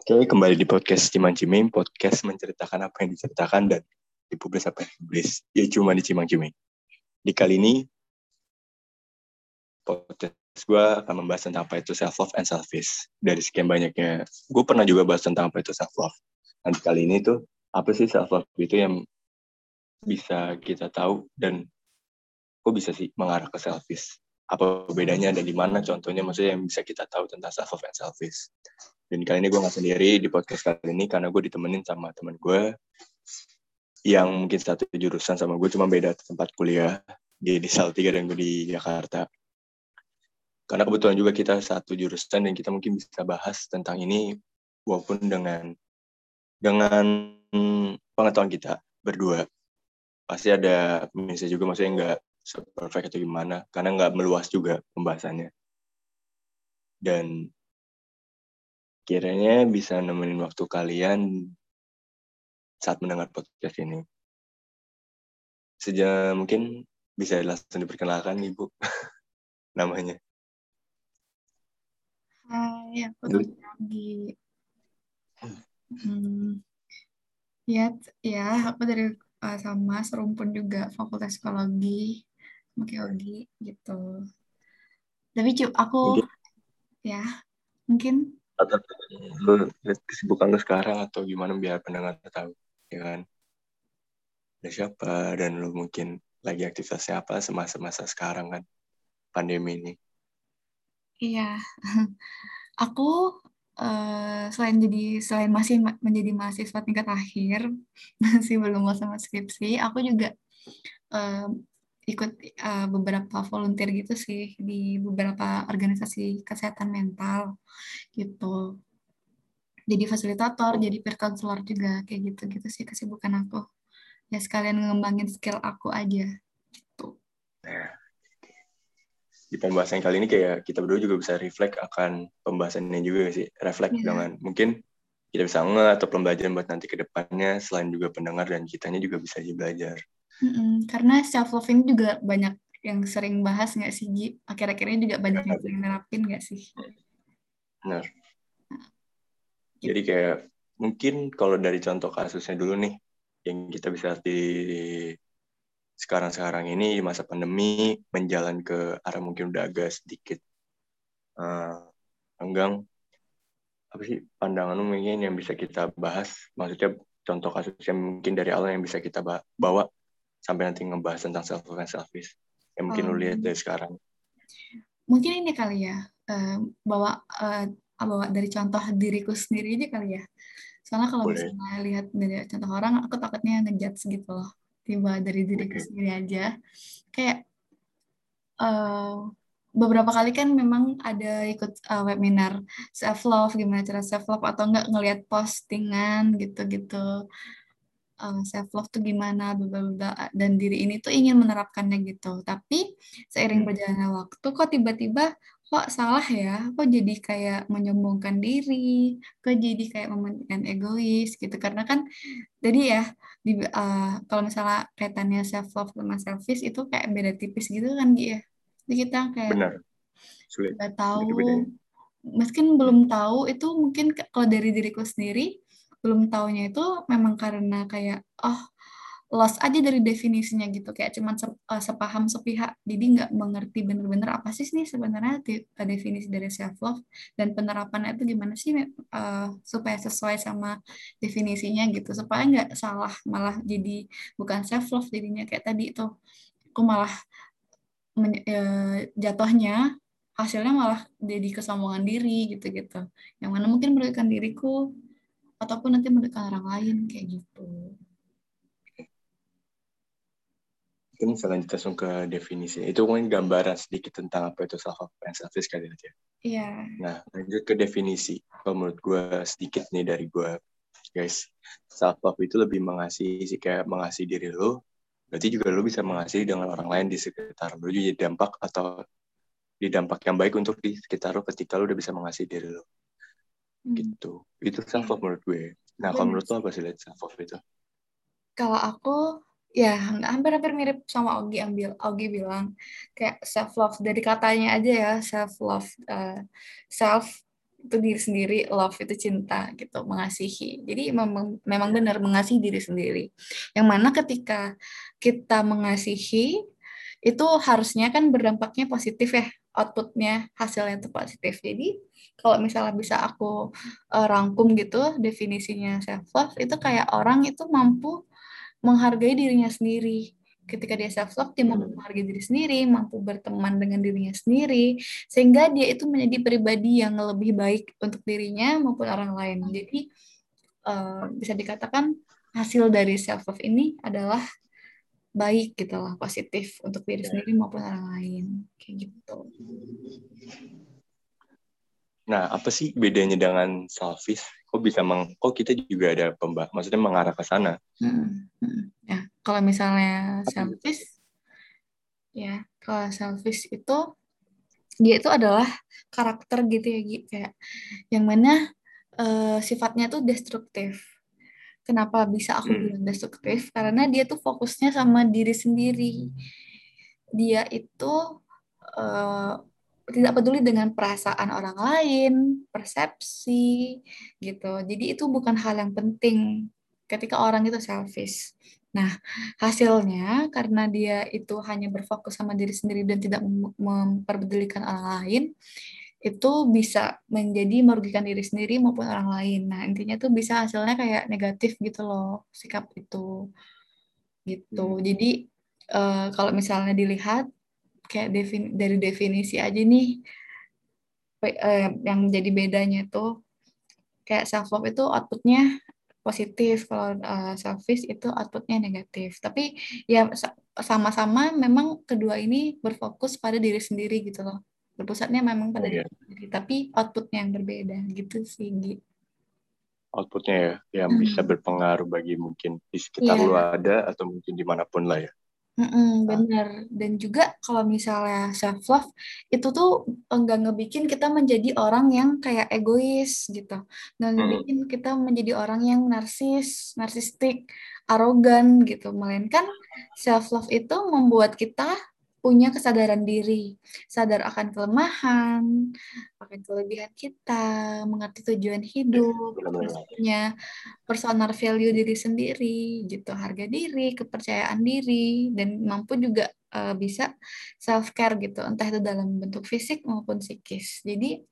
Oke, kembali di podcast Cimang Ciming, podcast menceritakan apa yang diceritakan dan dipublis apa yang dipublis. Ya cuma di Cimang Ciming. Di kali ini, podcast gue akan membahas tentang apa itu self-love and selfish. Dari sekian banyaknya, gue pernah juga bahas tentang apa itu self-love. Nanti kali ini tuh, apa sih self-love itu yang bisa kita tahu dan kok bisa sih mengarah ke selfish? Apa bedanya dan di mana contohnya maksudnya yang bisa kita tahu tentang self-love and selfish? Dan kali ini gue nggak sendiri di podcast kali ini karena gue ditemenin sama teman gue yang mungkin satu jurusan sama gue cuma beda tempat kuliah. Dia di Salatiga dan gue di Jakarta. Karena kebetulan juga kita satu jurusan dan kita mungkin bisa bahas tentang ini walaupun dengan dengan pengetahuan kita berdua. Pasti ada minusnya juga maksudnya nggak perfect atau gimana karena nggak meluas juga pembahasannya. Dan kiranya bisa nemenin waktu kalian saat mendengar podcast ini. Sejak mungkin bisa langsung diperkenalkan Ibu namanya. Hai, aku lagi. Hmm, ya, ya, aku dari uh, sama serumpun juga Fakultas Psikologi, Ogi gitu. Tapi aku ya mungkin atau lu kesibukan lu sekarang atau gimana biar pendengar tahu ya kan? Ada siapa? Dan lu mungkin lagi aktivitasnya apa semasa-masa sekarang kan pandemi ini? Iya. Aku uh, selain jadi selain masih menjadi mahasiswa tingkat akhir masih belum sama skripsi aku juga uh, ikut uh, beberapa volunteer gitu sih di beberapa organisasi kesehatan mental gitu. Jadi fasilitator, jadi peer counselor juga kayak gitu-gitu sih kesibukan aku. Ya sekalian ngembangin skill aku aja gitu. Nah, di pembahasan kali ini kayak kita berdua juga bisa reflect akan pembahasannya juga sih. Reflect yeah. dengan mungkin kita bisa nge atau pembelajaran buat nanti ke depannya selain juga pendengar dan kitanya juga bisa belajar. Mm-mm, karena self love ini juga banyak yang sering bahas nggak sih Ji? Akhir-akhir ini juga banyak yang sering nerapin nggak sih? Benar. Nah. Jadi kayak mungkin kalau dari contoh kasusnya dulu nih yang kita bisa di sekarang-sekarang ini di masa pandemi menjalan ke arah mungkin udah agak sedikit uh, enggang apa sih pandangan mungkin yang bisa kita bahas maksudnya contoh kasusnya mungkin dari awal yang bisa kita bawa sampai nanti ngebahas tentang self love and selfish yang mungkin um, lu lihat dari sekarang. Mungkin ini kali ya uh, bawa uh, bawa dari contoh diriku sendiri aja kali ya. Soalnya kalau misalnya lihat dari contoh orang aku takutnya ngejudge gitu loh tiba dari diriku okay. sendiri aja. Kayak uh, beberapa kali kan memang ada ikut uh, webinar self love gimana cara self love atau enggak ngelihat postingan gitu-gitu uh, self love tuh gimana bla dan diri ini tuh ingin menerapkannya gitu. Tapi seiring hmm. berjalannya waktu kok tiba-tiba kok salah ya? Kok jadi kayak menyombongkan diri? Kok jadi kayak mementingkan egois gitu? Karena kan jadi ya di, uh, kalau misalnya kaitannya self love sama selfish itu kayak beda tipis gitu kan gitu ya? Jadi kita kayak Benar. Sulit. Gak tahu. Meskipun belum tahu itu mungkin kalau dari diriku sendiri belum taunya itu memang karena kayak oh lost aja dari definisinya gitu. Kayak cuman uh, sepaham sepihak. Jadi nggak mengerti bener-bener apa sih nih sebenarnya definisi dari self love dan penerapannya itu gimana sih uh, supaya sesuai sama definisinya gitu. Supaya nggak salah malah jadi bukan self love jadinya. Kayak tadi itu aku malah uh, jatuhnya hasilnya malah jadi kesombongan diri gitu-gitu. Yang mana mungkin merugikan diriku ataupun nanti mendekat orang lain kayak gitu. Mungkin selanjutnya langsung ke definisi. Itu mungkin gambaran sedikit tentang apa itu self love and selfish kali aja. Iya. Nah, lanjut ke definisi. Kalau menurut gue sedikit nih dari gue, guys. Self love itu lebih mengasihi sih kayak mengasihi diri lo. Berarti juga lo bisa mengasihi dengan orang lain di sekitar lo. Jadi dampak atau di dampak yang baik untuk di sekitar lo ketika lo udah bisa mengasihi diri lo hmm. gitu itu self love menurut gue nah kalau menurut lo apa sih lihat self love itu kalau aku ya hampir-hampir mirip sama Ogi ambil Ogi bilang kayak self love dari katanya aja ya self love uh, self itu diri sendiri, love itu cinta gitu, mengasihi. Jadi memang memang benar mengasihi diri sendiri. Yang mana ketika kita mengasihi itu harusnya kan berdampaknya positif ya, outputnya hasilnya itu positif. Jadi kalau misalnya bisa aku uh, rangkum gitu definisinya self love itu kayak orang itu mampu menghargai dirinya sendiri ketika dia self love dia mampu hmm. menghargai diri sendiri mampu berteman dengan dirinya sendiri sehingga dia itu menjadi pribadi yang lebih baik untuk dirinya maupun orang lain jadi uh, bisa dikatakan hasil dari self love ini adalah baik gitu lah positif untuk diri ya. sendiri maupun orang lain kayak gitu. Nah apa sih bedanya dengan selfish? Kok bisa meng kok kita juga ada pembah maksudnya mengarah ke sana? Hmm, hmm. ya kalau misalnya selfish ya kalau selfish itu dia itu adalah karakter gitu ya gitu kayak yang mana uh, sifatnya tuh destruktif kenapa bisa aku hmm. bilang destruktif karena dia tuh fokusnya sama diri sendiri dia itu uh, tidak peduli dengan perasaan orang lain, persepsi, gitu. Jadi itu bukan hal yang penting ketika orang itu selfish. Nah, hasilnya karena dia itu hanya berfokus sama diri sendiri dan tidak memperdulikan orang lain, itu bisa menjadi merugikan diri sendiri maupun orang lain. Nah, intinya tuh bisa hasilnya kayak negatif gitu loh, sikap itu. Gitu. Hmm. Jadi, uh, kalau misalnya dilihat kayak defin dari definisi aja nih eh, yang jadi bedanya tuh kayak self love itu outputnya positif kalau uh, selfish itu outputnya negatif tapi ya sama-sama memang kedua ini berfokus pada diri sendiri gitu loh berpusatnya memang pada oh, diri tapi outputnya yang berbeda gitu sih gitu outputnya ya yang hmm. bisa berpengaruh bagi mungkin di sekitar yeah. lu ada atau mungkin di mana pun lah ya. Mm-mm, bener. Dan juga kalau misalnya self love itu tuh enggak ngebikin kita menjadi orang yang kayak egois gitu. Nggak ngebikin kita menjadi orang yang narsis narsistik arogan gitu. Melainkan self love itu membuat kita punya kesadaran diri, sadar akan kelemahan, akan kelebihan kita, mengerti tujuan hidup, terus punya personal value diri sendiri, gitu, harga diri, kepercayaan diri, dan mampu juga uh, bisa self care gitu, entah itu dalam bentuk fisik maupun psikis. Jadi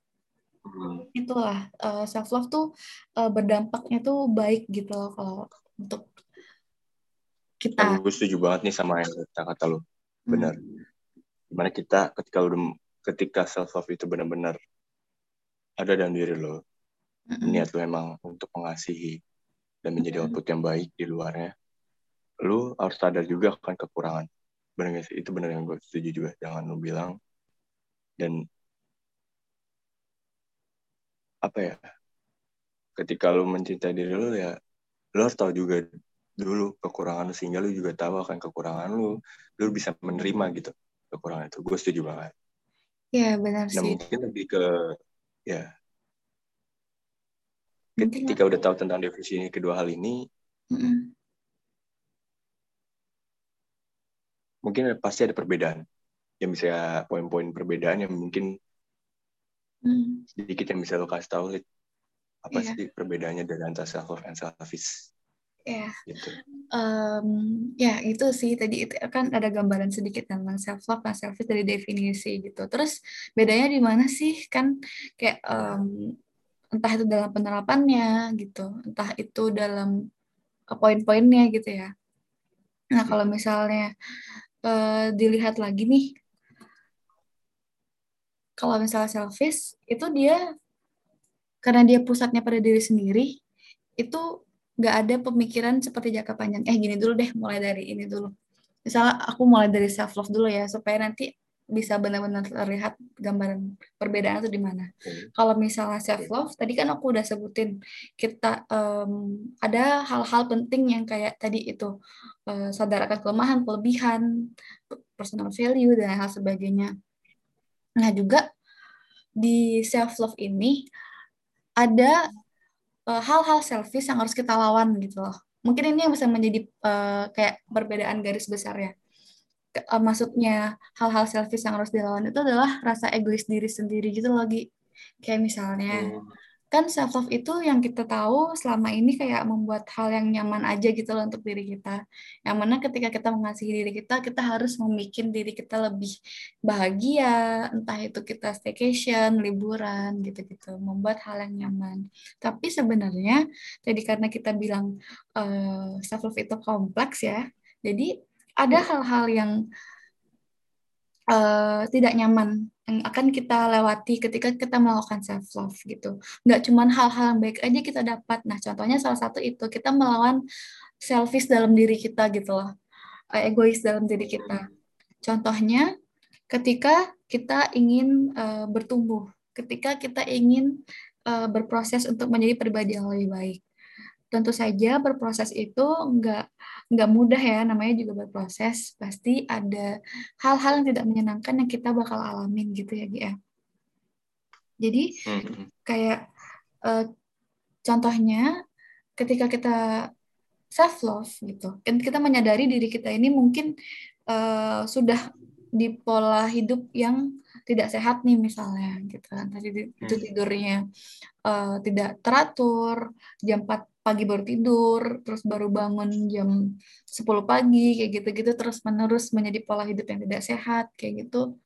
hmm. itulah uh, eh, self love tuh uh, berdampaknya tuh baik gitu loh kalau untuk kita. Gue setuju banget nih sama yang kata-kata lo benar gimana kita ketika lu ketika self love itu benar-benar ada dalam diri lo mm-hmm. niat lo emang untuk mengasihi dan menjadi output yang baik di luarnya lu harus sadar juga akan kekurangan. Benar gak sih? Itu benar yang gue setuju juga. Jangan lu bilang dan apa ya ketika lu mencintai diri lu ya lu harus tahu juga dulu kekurangan lu sehingga lu juga tahu akan kekurangan lu lu bisa menerima gitu kekurangan itu. Gue setuju banget. Ya benar nah, sih. mungkin lebih ke ya. Ketika udah tahu tentang definisi kedua hal ini mm-hmm. mungkin pasti ada perbedaan. Yang bisa poin-poin perbedaan yang mungkin mm. sedikit yang bisa lo kasih tahu apa yeah. sih perbedaannya dari antara self love and selfish Ya, gitu. um, ya itu sih tadi itu kan ada gambaran sedikit tentang self love dan selfish dari definisi gitu. Terus bedanya di mana sih kan kayak um, entah itu dalam penerapannya gitu, entah itu dalam poin-poinnya gitu ya. Nah kalau misalnya uh, dilihat lagi nih, kalau misalnya selfish itu dia karena dia pusatnya pada diri sendiri itu nggak ada pemikiran seperti jangka panjang. Eh gini dulu deh, mulai dari ini dulu. Misalnya aku mulai dari self love dulu ya, supaya nanti bisa benar-benar terlihat gambaran perbedaan itu di mana. Hmm. Kalau misalnya self love, tadi kan aku udah sebutin kita um, ada hal-hal penting yang kayak tadi itu uh, sadar akan kelemahan, kelebihan, personal value dan hal sebagainya. Nah juga di self love ini ada hal-hal selfish yang harus kita lawan gitu loh. Mungkin ini yang bisa menjadi uh, kayak perbedaan garis besar ya. Uh, maksudnya hal-hal selfish yang harus dilawan itu adalah rasa egois diri sendiri gitu lagi. Kayak misalnya, hmm kan self love itu yang kita tahu selama ini kayak membuat hal yang nyaman aja gitu loh untuk diri kita. Yang mana ketika kita mengasihi diri kita, kita harus membuat diri kita lebih bahagia, entah itu kita staycation, liburan gitu-gitu, membuat hal yang nyaman. Tapi sebenarnya tadi karena kita bilang uh, eh, self love itu kompleks ya, jadi ada hal-hal yang uh, tidak nyaman yang akan kita lewati ketika kita melakukan self love gitu. Nggak cuma hal-hal yang baik aja kita dapat. Nah, contohnya salah satu itu kita melawan selfish dalam diri kita gitu loh. Eh, egois dalam diri kita. Contohnya ketika kita ingin uh, bertumbuh, ketika kita ingin uh, berproses untuk menjadi pribadi yang lebih baik tentu saja berproses itu nggak nggak mudah ya namanya juga berproses pasti ada hal-hal yang tidak menyenangkan yang kita bakal alamin gitu ya Gia. Ya. Jadi kayak uh, contohnya ketika kita self love gitu, kan kita menyadari diri kita ini mungkin uh, sudah di pola hidup yang tidak sehat nih misalnya gitu kan tadi itu hmm. tidurnya uh, tidak teratur jam 4 pagi baru tidur, terus baru bangun jam 10 pagi, kayak gitu-gitu, terus menerus menjadi pola hidup yang tidak sehat, kayak gitu.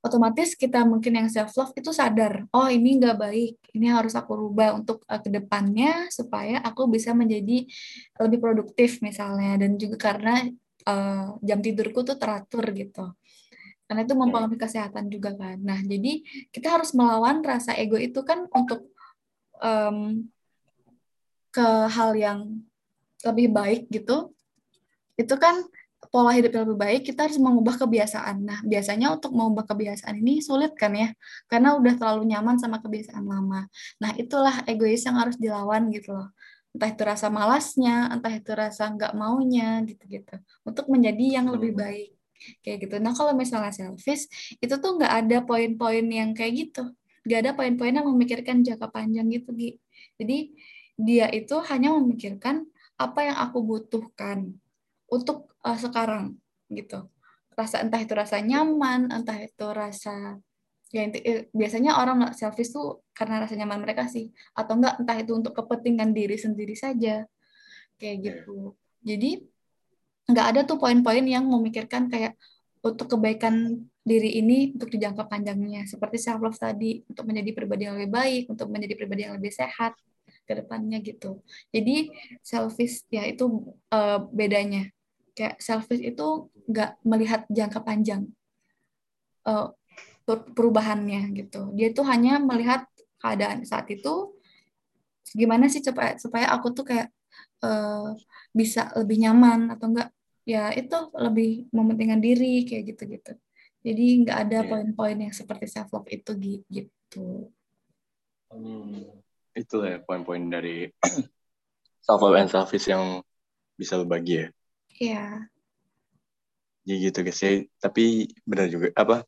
Otomatis kita mungkin yang self-love itu sadar, oh ini nggak baik, ini harus aku rubah untuk uh, ke depannya supaya aku bisa menjadi lebih produktif misalnya, dan juga karena uh, jam tidurku tuh teratur gitu karena itu mempengaruhi kesehatan juga kan. Nah, jadi kita harus melawan rasa ego itu kan untuk um, ke hal yang lebih baik gitu, itu kan pola hidup yang lebih baik, kita harus mengubah kebiasaan. Nah, biasanya untuk mengubah kebiasaan ini sulit kan ya, karena udah terlalu nyaman sama kebiasaan lama. Nah, itulah egois yang harus dilawan gitu loh. Entah itu rasa malasnya, entah itu rasa nggak maunya, gitu-gitu. Untuk menjadi yang lebih baik. Kayak gitu. Nah, kalau misalnya selfish, itu tuh nggak ada poin-poin yang kayak gitu. Nggak ada poin-poin yang memikirkan jangka panjang gitu, Gi. Jadi, dia itu hanya memikirkan apa yang aku butuhkan untuk uh, sekarang gitu. Rasa entah itu rasa nyaman entah itu rasa ya inti, eh, biasanya orang nggak selfish tuh karena rasa nyaman mereka sih. Atau enggak entah itu untuk kepentingan diri sendiri saja. Kayak iya. gitu. Jadi nggak ada tuh poin-poin yang memikirkan kayak untuk kebaikan diri ini untuk di jangka panjangnya. Seperti self love tadi untuk menjadi pribadi yang lebih baik untuk menjadi pribadi yang lebih sehat ke depannya gitu. Jadi selfish ya itu uh, bedanya. Kayak selfish itu nggak melihat jangka panjang uh, perubahannya gitu. Dia tuh hanya melihat keadaan saat itu gimana sih supaya supaya aku tuh kayak uh, bisa lebih nyaman atau enggak ya itu lebih mementingkan diri kayak gitu-gitu. Jadi nggak ada iya. poin-poin yang seperti self love itu gitu. Hmm itu ya poin-poin dari self love and selfish yang bisa lo bagi ya. Iya. Jadi gitu guys ya. Tapi benar juga apa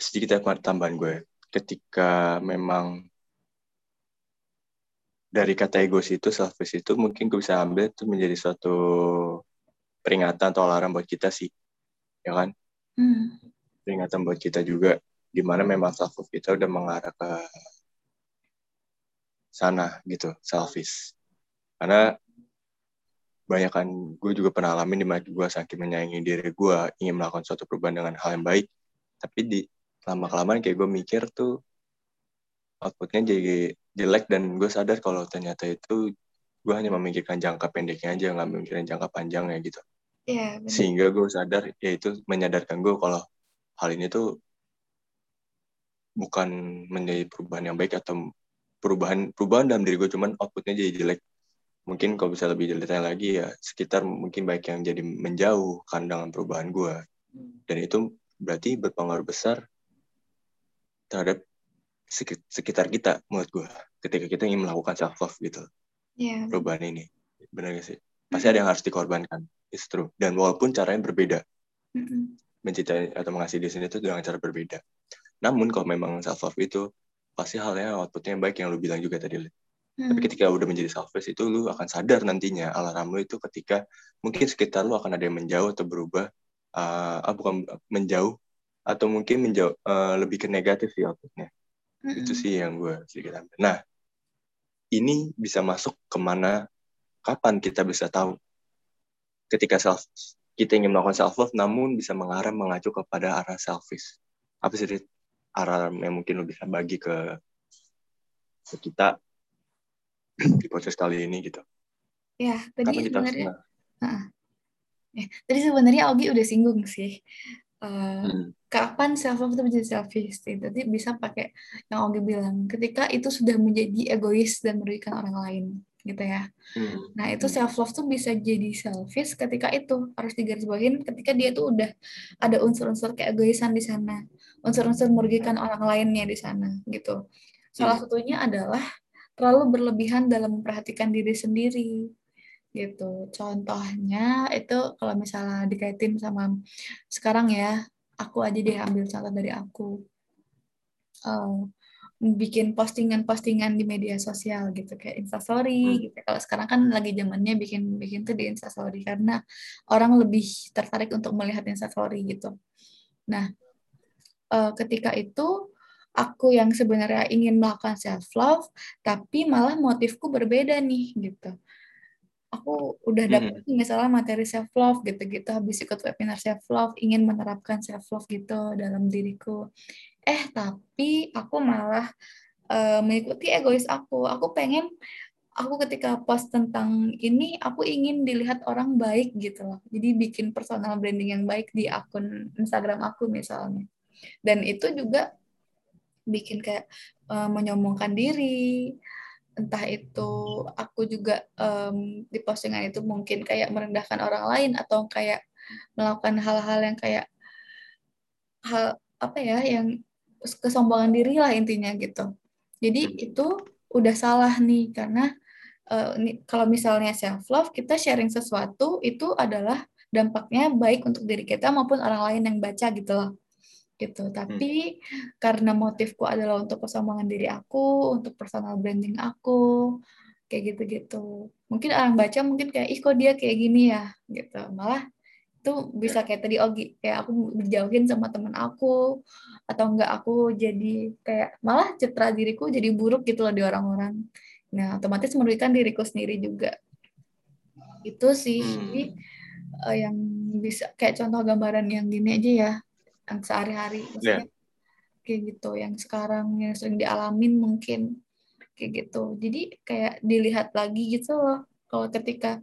sedikit ya tambahan gue ketika memang dari kata egos itu selfish itu mungkin gue bisa ambil itu menjadi suatu peringatan atau alarm buat kita sih ya kan hmm. peringatan buat kita juga di mana memang self love kita udah mengarah ke sana gitu selfish. Karena banyak kan gue juga pernah alami di mana gue saking menyayangi diri gue ingin melakukan suatu perubahan dengan hal yang baik. Tapi di lama kelamaan kayak gue mikir tuh outputnya jadi jelek dan gue sadar kalau ternyata itu gue hanya memikirkan jangka pendeknya aja nggak memikirkan jangka panjangnya gitu. Yeah, sehingga gue sadar ya itu menyadarkan gue kalau hal ini tuh bukan menjadi perubahan yang baik atau perubahan perubahan dalam diri gue cuman outputnya jadi jelek. Mungkin kalau bisa lebih detail lagi ya sekitar mungkin baik yang jadi menjauh kandangan perubahan gue dan itu berarti berpengaruh besar terhadap sekitar kita menurut gue ketika kita ingin melakukan self love gitu. Yeah. perubahan ini benar gak sih? Pasti ada yang harus dikorbankan it's true. Dan walaupun caranya berbeda mm-hmm. mencintai atau mengasihi di sini itu dengan cara berbeda. Namun kalau memang self love itu pasti halnya outputnya yang baik yang lu bilang juga tadi hmm. tapi ketika udah menjadi selfish itu lu akan sadar nantinya alarm lu itu ketika mungkin sekitar lu akan ada yang menjauh atau berubah uh, ah bukan menjauh atau mungkin menjauh uh, lebih ke negatif sih outputnya. Mm-hmm. itu sih yang gue sedikit ambil. Nah ini bisa masuk ke mana kapan kita bisa tahu ketika self kita ingin melakukan self love namun bisa mengarah mengacu kepada arah selfish. Apa sih arah yang mungkin lo bisa bagi ke, ke kita di proses kali ini gitu. Ya tadi sebenarnya uh, ya, tadi sebenarnya Ogi udah singgung sih. Uh, hmm. kapan self love itu menjadi selfish jadi bisa pakai yang Ogi bilang ketika itu sudah menjadi egois dan merugikan orang lain gitu ya. Hmm. Nah itu hmm. self love tuh bisa jadi selfish ketika itu harus digarisbawahin ketika dia tuh udah ada unsur-unsur keegoisan di sana, unsur-unsur merugikan orang lainnya di sana gitu. Salah hmm. satunya adalah terlalu berlebihan dalam memperhatikan diri sendiri gitu. Contohnya itu kalau misalnya dikaitin sama sekarang ya, aku aja deh ambil contoh dari aku. Uh, bikin postingan-postingan di media sosial gitu kayak instastory hmm. gitu. Kalau sekarang kan lagi zamannya bikin bikin tuh di instastory karena orang lebih tertarik untuk melihat instastory gitu. Nah, uh, ketika itu aku yang sebenarnya ingin melakukan self love tapi malah motifku berbeda nih gitu aku udah dapet hmm. misalnya materi self love gitu-gitu habis ikut webinar self love ingin menerapkan self love gitu dalam diriku eh tapi aku malah uh, mengikuti egois aku. Aku pengen aku ketika post tentang ini aku ingin dilihat orang baik gitu loh. Jadi bikin personal branding yang baik di akun Instagram aku misalnya. Dan itu juga bikin kayak uh, menyombongkan diri. Entah itu aku juga um, di postingan itu mungkin kayak merendahkan orang lain atau kayak melakukan hal-hal yang kayak hal apa ya yang kesombongan diri lah intinya gitu jadi hmm. itu udah salah nih karena uh, ini, kalau misalnya self love kita sharing sesuatu itu adalah dampaknya baik untuk diri kita maupun orang lain yang baca gitu loh gitu. Tapi hmm. karena motifku adalah untuk kesombongan diri aku, untuk personal branding aku, kayak gitu-gitu. Mungkin orang baca mungkin kayak ih kok dia kayak gini ya gitu. Malah itu bisa kayak tadi Ogi kayak aku dijauhin sama teman aku atau enggak aku jadi kayak malah citra diriku jadi buruk gitu loh di orang-orang. Nah, otomatis merugikan diriku sendiri juga. Itu sih hmm. uh, yang bisa kayak contoh gambaran yang gini aja ya yang sehari-hari yeah. kayak gitu yang sekarang yang sering dialamin mungkin kayak gitu jadi kayak dilihat lagi gitu loh kalau ketika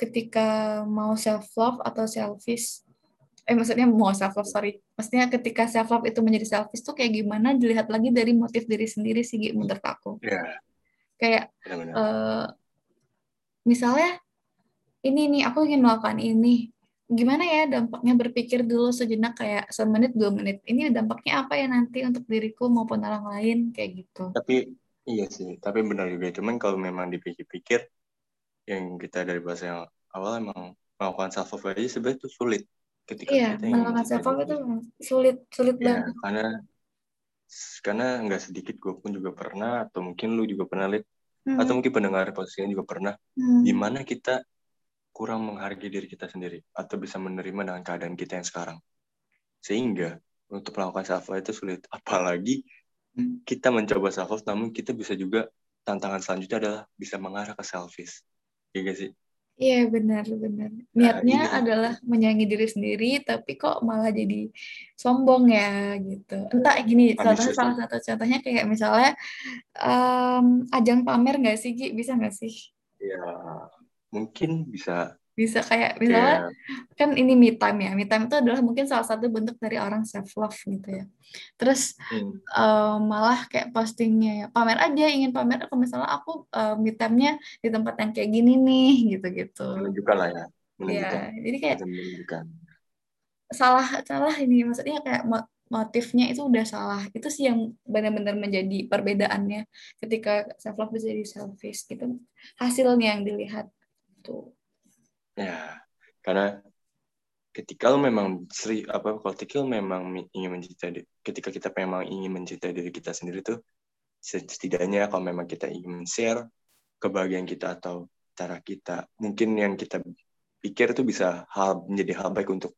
ketika mau self love atau selfish eh maksudnya mau self love sorry. Maksudnya ketika self love itu menjadi selfish tuh kayak gimana dilihat lagi dari motif diri sendiri sih menurut aku. Yeah. kayak Uh, misalnya ini nih aku ingin melakukan ini. Gimana ya dampaknya berpikir dulu sejenak kayak semenit dua menit. Ini dampaknya apa ya nanti untuk diriku maupun orang lain? Kayak gitu. Tapi iya sih. Tapi benar juga. Cuman kalau memang dipikir-pikir yang kita dari bahasa yang awal emang melakukan self love aja sebenarnya itu sulit ketika iya, kita melakukan self love itu sulit sulit ya, banget karena karena nggak sedikit gue pun juga pernah atau mungkin lu juga pernah lihat hmm. atau mungkin pendengar posisinya juga pernah hmm. gimana kita kurang menghargai diri kita sendiri atau bisa menerima dengan keadaan kita yang sekarang. Sehingga untuk melakukan self love itu sulit. Apalagi kita mencoba self love namun kita bisa juga tantangan selanjutnya adalah bisa mengarah ke selfish. Iya gak sih? Iya benar benar. Nah, Niatnya nah, adalah menyayangi diri sendiri, tapi kok malah jadi sombong ya gitu. Entah gini, contohnya salah satu contohnya kayak misalnya um, ajang pamer nggak sih, Gi? Bisa nggak sih? Ya, mungkin bisa bisa kayak misalnya yeah. kan ini me time ya me time itu adalah mungkin salah satu bentuk dari orang self love gitu ya terus hmm. uh, malah kayak postingnya ya pamer aja ingin pamer kalau misalnya aku uh, me time-nya di tempat yang kayak gini nih gitu gitu menunjukkan lah ya menunjukkan ya, jadi kayak menunjukkan. salah salah ini maksudnya kayak motifnya itu udah salah itu sih yang benar-benar menjadi perbedaannya ketika self love bisa jadi selfish gitu hasilnya yang dilihat gitu. Ya, karena ketika lo memang seri apa kalau ketika lo memang ingin mencintai ketika kita memang ingin mencintai diri kita sendiri tuh setidaknya kalau memang kita ingin share kebahagiaan kita atau cara kita mungkin yang kita pikir itu bisa hal menjadi hal baik untuk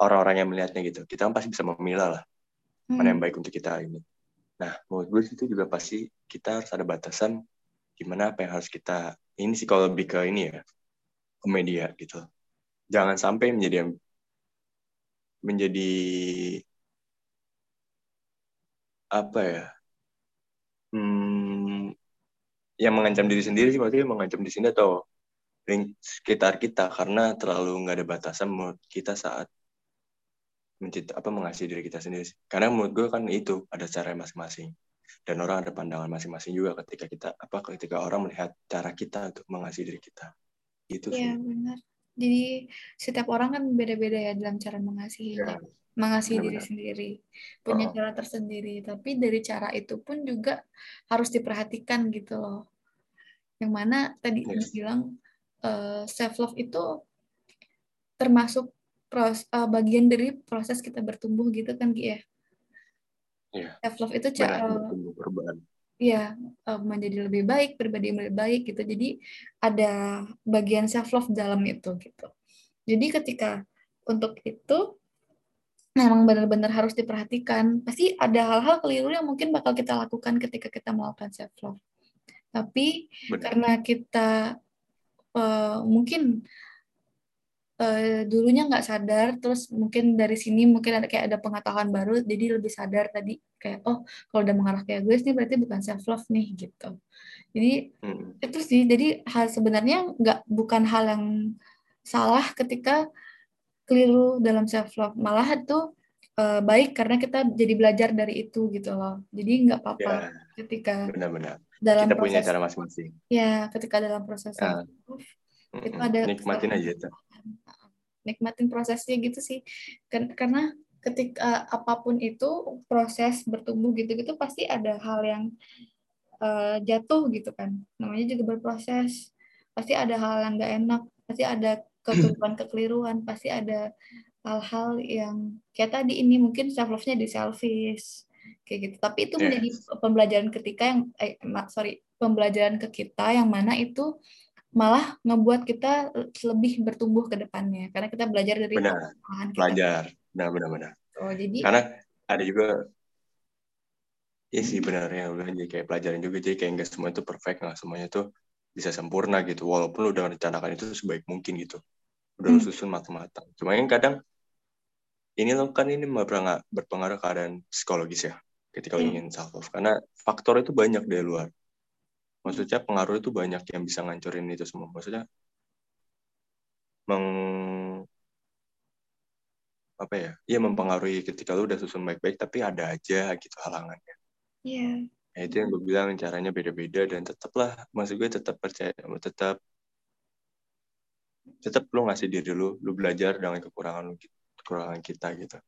orang-orang yang melihatnya gitu kita kan pasti bisa memilah lah hmm. mana yang baik untuk kita ini nah menurut gue itu juga pasti kita harus ada batasan gimana apa yang harus kita ini sih kalau lebih ke ini ya ke media gitu. Jangan sampai menjadi menjadi apa ya hmm, yang mengancam diri sendiri sih maksudnya mengancam di sini atau link sekitar kita karena terlalu nggak ada batasan menurut kita saat mencipta apa mengasihi diri kita sendiri karena menurut gue kan itu ada cara masing-masing. Dan orang ada pandangan masing-masing juga ketika kita apa ketika orang melihat cara kita untuk mengasihi diri kita itu ya, sih benar jadi setiap orang kan beda-beda ya dalam cara mengasihi ya. mengasihi benar, diri sendiri punya oh. cara tersendiri tapi dari cara itu pun juga harus diperhatikan gitu loh yang mana tadi yes. bilang uh, eh, self love itu termasuk pros, uh, bagian dari proses kita bertumbuh gitu kan Ki ya. Yeah. Self love itu cara Iya, uh, menjadi lebih baik, pribadi yang lebih baik gitu. Jadi ada bagian self love dalam itu gitu. Jadi ketika untuk itu memang benar-benar harus diperhatikan. Pasti ada hal-hal keliru yang mungkin bakal kita lakukan ketika kita melakukan self love. Tapi Benar. karena kita uh, mungkin uh, dulunya nggak sadar, terus mungkin dari sini mungkin ada kayak ada pengetahuan baru, jadi lebih sadar tadi kayak oh kalau udah mengarah kayak gue ini berarti bukan self love nih gitu. Jadi hmm. itu sih, jadi hal sebenarnya nggak bukan hal yang salah ketika keliru dalam self love, malah itu uh, baik karena kita jadi belajar dari itu gitu loh. Jadi nggak apa-apa ya, ketika benar-benar dalam kita proses, punya cara masing-masing. Ya, ketika dalam proses uh, itu ada nikmatin aja itu. Nikmatin prosesnya gitu sih. Karena ketika apa pun itu proses bertumbuh gitu-gitu pasti ada hal yang uh, jatuh gitu kan. Namanya juga berproses. Pasti ada hal yang gak enak, pasti ada kekeliruan-kekeliruan, pasti ada hal-hal yang kayak tadi ini mungkin self love-nya di selfish kayak gitu tapi itu yeah. menjadi pembelajaran ketika yang eh, sorry pembelajaran ke kita yang mana itu malah ngebuat kita lebih bertumbuh ke depannya karena kita belajar dari benar kita. belajar benar benar benar. Oh jadi karena ada juga Iya sih benar ya udah jadi kayak pelajaran juga jadi kayak enggak semua itu perfect nggak semuanya tuh bisa sempurna gitu walaupun lu udah rencanakan itu sebaik mungkin gitu. Udah hmm. susun matang-matang cuma yang kadang ini lo kan ini berpengaruh keadaan psikologis ya ketika hmm. ingin self love karena faktor itu banyak dari luar. Maksudnya pengaruh itu banyak yang bisa ngancurin itu semua. Maksudnya meng apa ya iya mempengaruhi ketika lu udah susun baik-baik tapi ada aja gitu halangannya iya yeah. nah, itu yang gue bilang caranya beda-beda dan tetaplah maksud gue tetap percaya tetap tetap lu ngasih diri lu lu belajar dengan kekurangan lu kekurangan kita gitu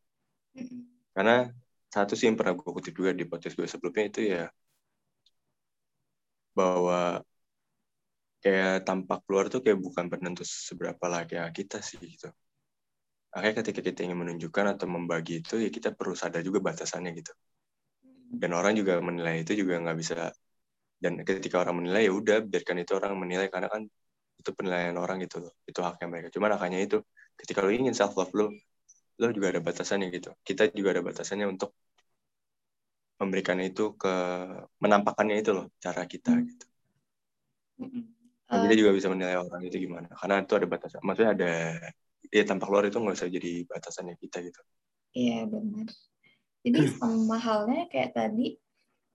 karena satu sih yang pernah gue kutip juga di podcast gue sebelumnya itu ya bahwa kayak tampak keluar tuh kayak bukan penentu seberapa lagi kita sih gitu. Akhirnya ketika kita ingin menunjukkan atau membagi itu ya kita perlu sadar juga batasannya gitu. Dan orang juga menilai itu juga nggak bisa. Dan ketika orang menilai ya udah biarkan itu orang menilai karena kan itu penilaian orang gitu loh. Itu haknya mereka. Cuma makanya itu ketika lo ingin self love lo lo juga ada batasannya gitu kita juga ada batasannya untuk memberikan itu ke menampakkannya itu loh cara kita hmm. gitu uh, kita juga bisa menilai orang itu gimana karena itu ada batasan maksudnya ada ya tampak luar itu nggak usah jadi batasannya kita gitu. Iya benar. Jadi sama halnya kayak tadi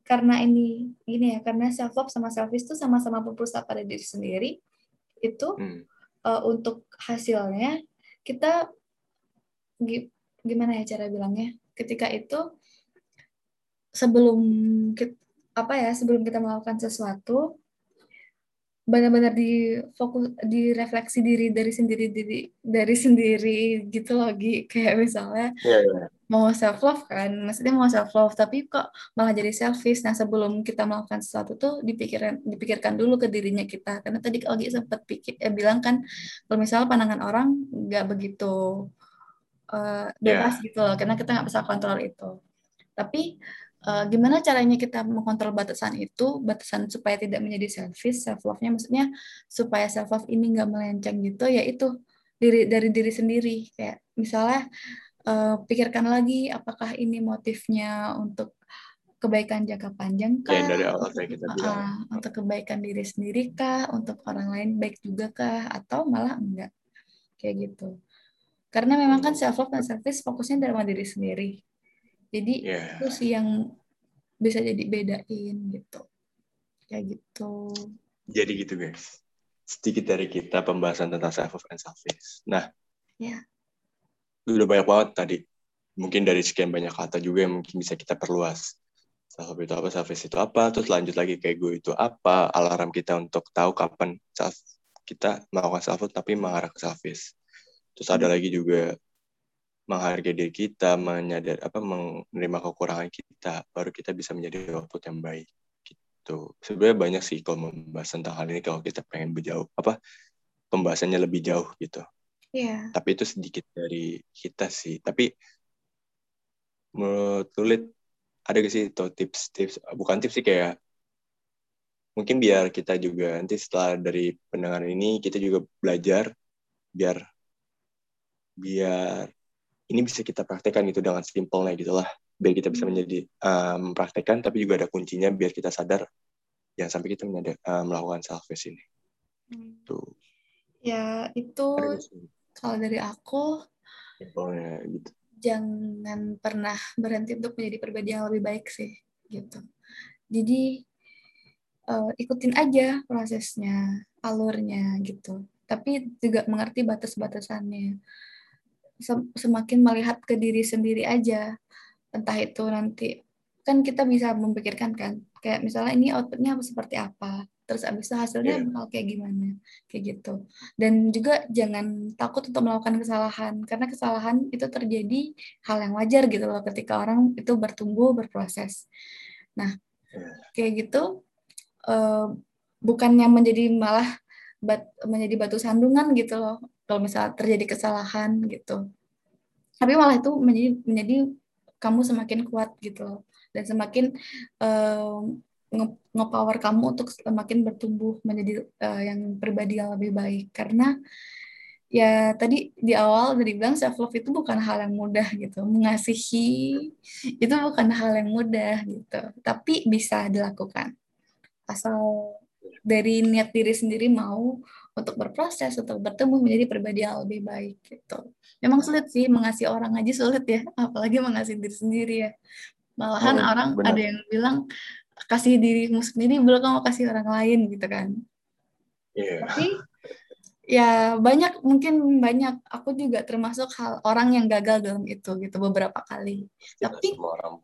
karena ini gini ya karena self love sama selfish itu sama-sama berpusat pada diri sendiri itu hmm. uh, untuk hasilnya kita gimana ya cara bilangnya? Ketika itu sebelum kita, apa ya sebelum kita melakukan sesuatu benar-benar di fokus di refleksi diri dari sendiri diri dari sendiri gitu lagi kayak misalnya yeah, yeah. mau self love kan maksudnya mau self love tapi kok malah jadi selfish nah sebelum kita melakukan sesuatu tuh dipikirkan dipikirkan dulu ke dirinya kita karena tadi lagi sempat pikir eh, bilang kan kalau misalnya pandangan orang nggak begitu uh, bebas yeah. gitu loh karena kita nggak bisa kontrol itu tapi uh, gimana caranya kita mengontrol batasan itu batasan supaya tidak menjadi selfish self love nya maksudnya supaya self love ini nggak melenceng gitu ya itu diri dari diri sendiri kayak misalnya uh, pikirkan lagi apakah ini motifnya untuk kebaikan jangka panjang kah? Ya, dari awal saya kita bilang. Uh, untuk kebaikan diri sendiri kah? Untuk orang lain baik juga kah? Atau malah enggak? Kayak gitu. Karena memang kan self love dan service fokusnya dalam diri sendiri. Jadi yeah. itu sih yang bisa jadi bedain gitu. Kayak gitu. Jadi gitu guys. Sedikit dari kita pembahasan tentang self love and service. Nah, ya. Yeah. Udah banyak banget tadi. Mungkin dari sekian banyak kata juga yang mungkin bisa kita perluas self itu apa, service itu apa, terus lanjut lagi kayak gue itu apa, alarm kita untuk tahu kapan self kita melakukan self tapi mengarah ke service. Terus ada hmm. lagi juga menghargai diri kita, menyadar apa menerima kekurangan kita, baru kita bisa menjadi output yang baik. Gitu. Sebenarnya banyak sih kalau membahas tentang hal ini kalau kita pengen berjauh apa pembahasannya lebih jauh gitu. Yeah. Tapi itu sedikit dari kita sih. Tapi menurut Tulit ada gak sih itu tips-tips bukan tips sih kayak mungkin biar kita juga nanti setelah dari pendengar ini kita juga belajar biar biar ini bisa kita praktekkan gitu dengan simpelnya gitu lah. Biar kita bisa hmm. menjadi um, praktekkan tapi juga ada kuncinya biar kita sadar. Jangan sampai kita menyadar, uh, melakukan selfish ini. Hmm. tuh ya itu kalau dari aku simpelnya gitu. jangan pernah berhenti untuk menjadi pribadi yang lebih baik sih gitu. Jadi uh, ikutin aja prosesnya alurnya gitu. Tapi juga mengerti batas-batasannya semakin melihat ke diri sendiri aja entah itu nanti kan kita bisa memikirkan kan kayak misalnya ini outputnya seperti apa terus abis itu hasilnya yeah. bakal kayak gimana kayak gitu dan juga jangan takut untuk melakukan kesalahan karena kesalahan itu terjadi hal yang wajar gitu loh ketika orang itu bertumbuh berproses nah iya. kayak gitu uh, bukannya menjadi malah bat, menjadi batu sandungan gitu loh kalau misalnya terjadi kesalahan gitu. Tapi malah itu menjadi menjadi kamu semakin kuat gitu loh. Dan semakin uh, nge-power kamu untuk semakin bertumbuh menjadi uh, yang pribadi yang lebih baik. Karena ya tadi di awal dari bilang self love itu bukan hal yang mudah gitu. Mengasihi itu bukan hal yang mudah gitu. Tapi bisa dilakukan. Asal dari niat diri sendiri mau untuk berproses untuk bertemu menjadi pribadi yang lebih baik gitu memang sulit sih mengasihi orang aja sulit ya apalagi mengasihi diri sendiri ya malahan oh, orang benar. ada yang bilang kasih dirimu sendiri belum kamu kasih orang lain gitu kan yeah. tapi ya banyak mungkin banyak. Aku juga termasuk hal orang yang gagal dalam itu gitu beberapa kali. Tidak tapi orang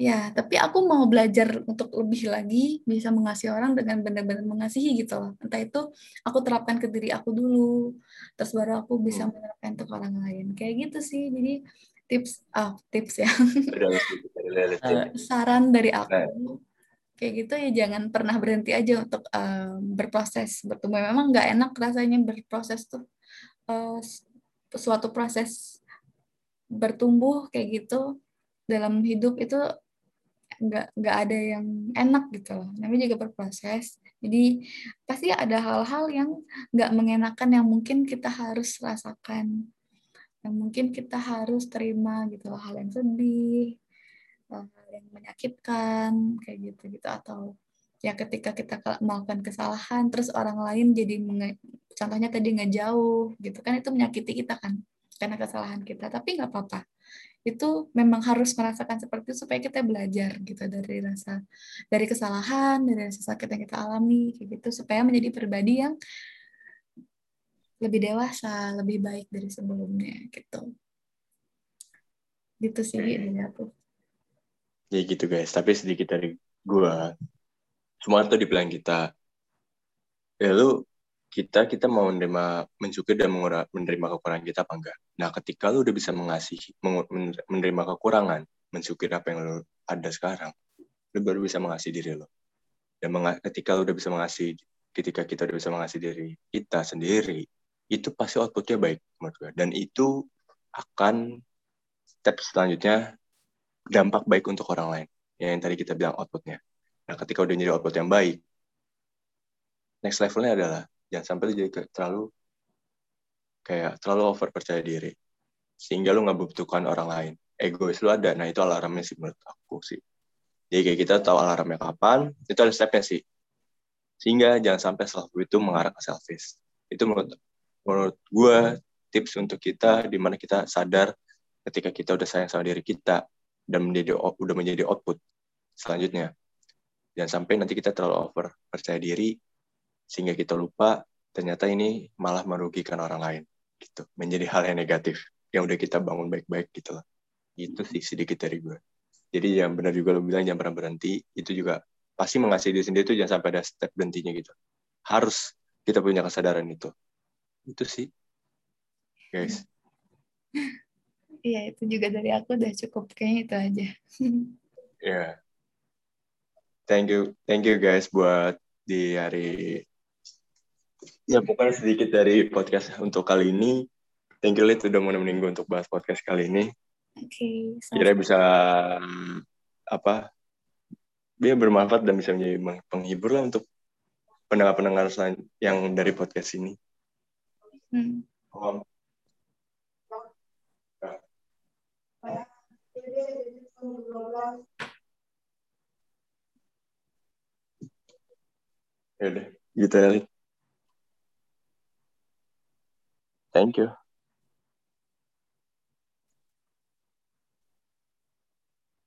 ya tapi aku mau belajar untuk lebih lagi bisa mengasihi orang dengan benar-benar mengasihi gitu loh. Entah itu aku terapkan ke diri aku dulu terus baru aku bisa hmm. menerapkan untuk orang lain. Kayak gitu sih. Jadi tips ah tips ya. Uh, saran dari aku nah kayak gitu ya jangan pernah berhenti aja untuk uh, berproses bertumbuh. Memang nggak enak rasanya berproses tuh uh, suatu proses bertumbuh kayak gitu dalam hidup itu nggak nggak ada yang enak gitu loh. Namanya juga berproses. Jadi pasti ada hal-hal yang nggak mengenakan yang mungkin kita harus rasakan yang mungkin kita harus terima gitu loh. Hal yang sedih yang menyakitkan kayak gitu gitu atau ya ketika kita melakukan kesalahan terus orang lain jadi contohnya tadi ngejauh gitu kan itu menyakiti kita kan karena kesalahan kita. Tapi nggak apa-apa. Itu memang harus merasakan seperti itu supaya kita belajar gitu dari rasa dari kesalahan dari rasa sakit yang kita alami kayak gitu. Supaya menjadi pribadi yang lebih dewasa lebih baik dari sebelumnya gitu. Gitu sih dari aku ya gitu guys. Tapi sedikit dari gue semua itu dibilang kita ya lu kita kita mau menerima mensyukur dan menerima kekurangan kita apa enggak? Nah ketika lu udah bisa mengasihi menerima kekurangan mensyukuri apa yang lu ada sekarang lu baru bisa mengasihi diri lo dan ketika lu udah bisa mengasihi ketika kita udah bisa mengasihi diri kita sendiri itu pasti outputnya baik menurut gue dan itu akan step selanjutnya dampak baik untuk orang lain. Ya, yang tadi kita bilang outputnya. Nah, ketika udah jadi output yang baik, next levelnya adalah jangan sampai jadi terlalu kayak terlalu over percaya diri. sehingga lu nggak membutuhkan orang lain egois lu ada nah itu alarmnya sih menurut aku sih jadi kayak kita tahu alarmnya kapan itu ada stepnya sih sehingga jangan sampai self itu mengarah ke selfish itu menurut menurut gue tips untuk kita di mana kita sadar ketika kita udah sayang sama diri kita dan menjadi udah menjadi output selanjutnya. Jangan sampai nanti kita terlalu over percaya diri sehingga kita lupa ternyata ini malah merugikan orang lain gitu. Menjadi hal yang negatif yang udah kita bangun baik-baik gitu lah. Itu sih sedikit dari gue. Jadi yang benar juga lo bilang jangan pernah berhenti. Itu juga pasti mengasihi diri sendiri itu jangan sampai ada step berhentinya gitu. Harus kita punya kesadaran itu. Itu sih guys iya itu juga dari aku udah cukup kayaknya itu aja ya yeah. thank you thank you guys buat di hari ya pokoknya sedikit dari podcast untuk kali ini thank you Lid udah mau nemenin gue untuk bahas podcast kali ini oke okay, kira bisa apa dia bermanfaat dan bisa menjadi penghibur lah untuk pendengar-pendengar yang dari podcast ini. Hmm. Oh. Ya udah, gitu ya. Thank you.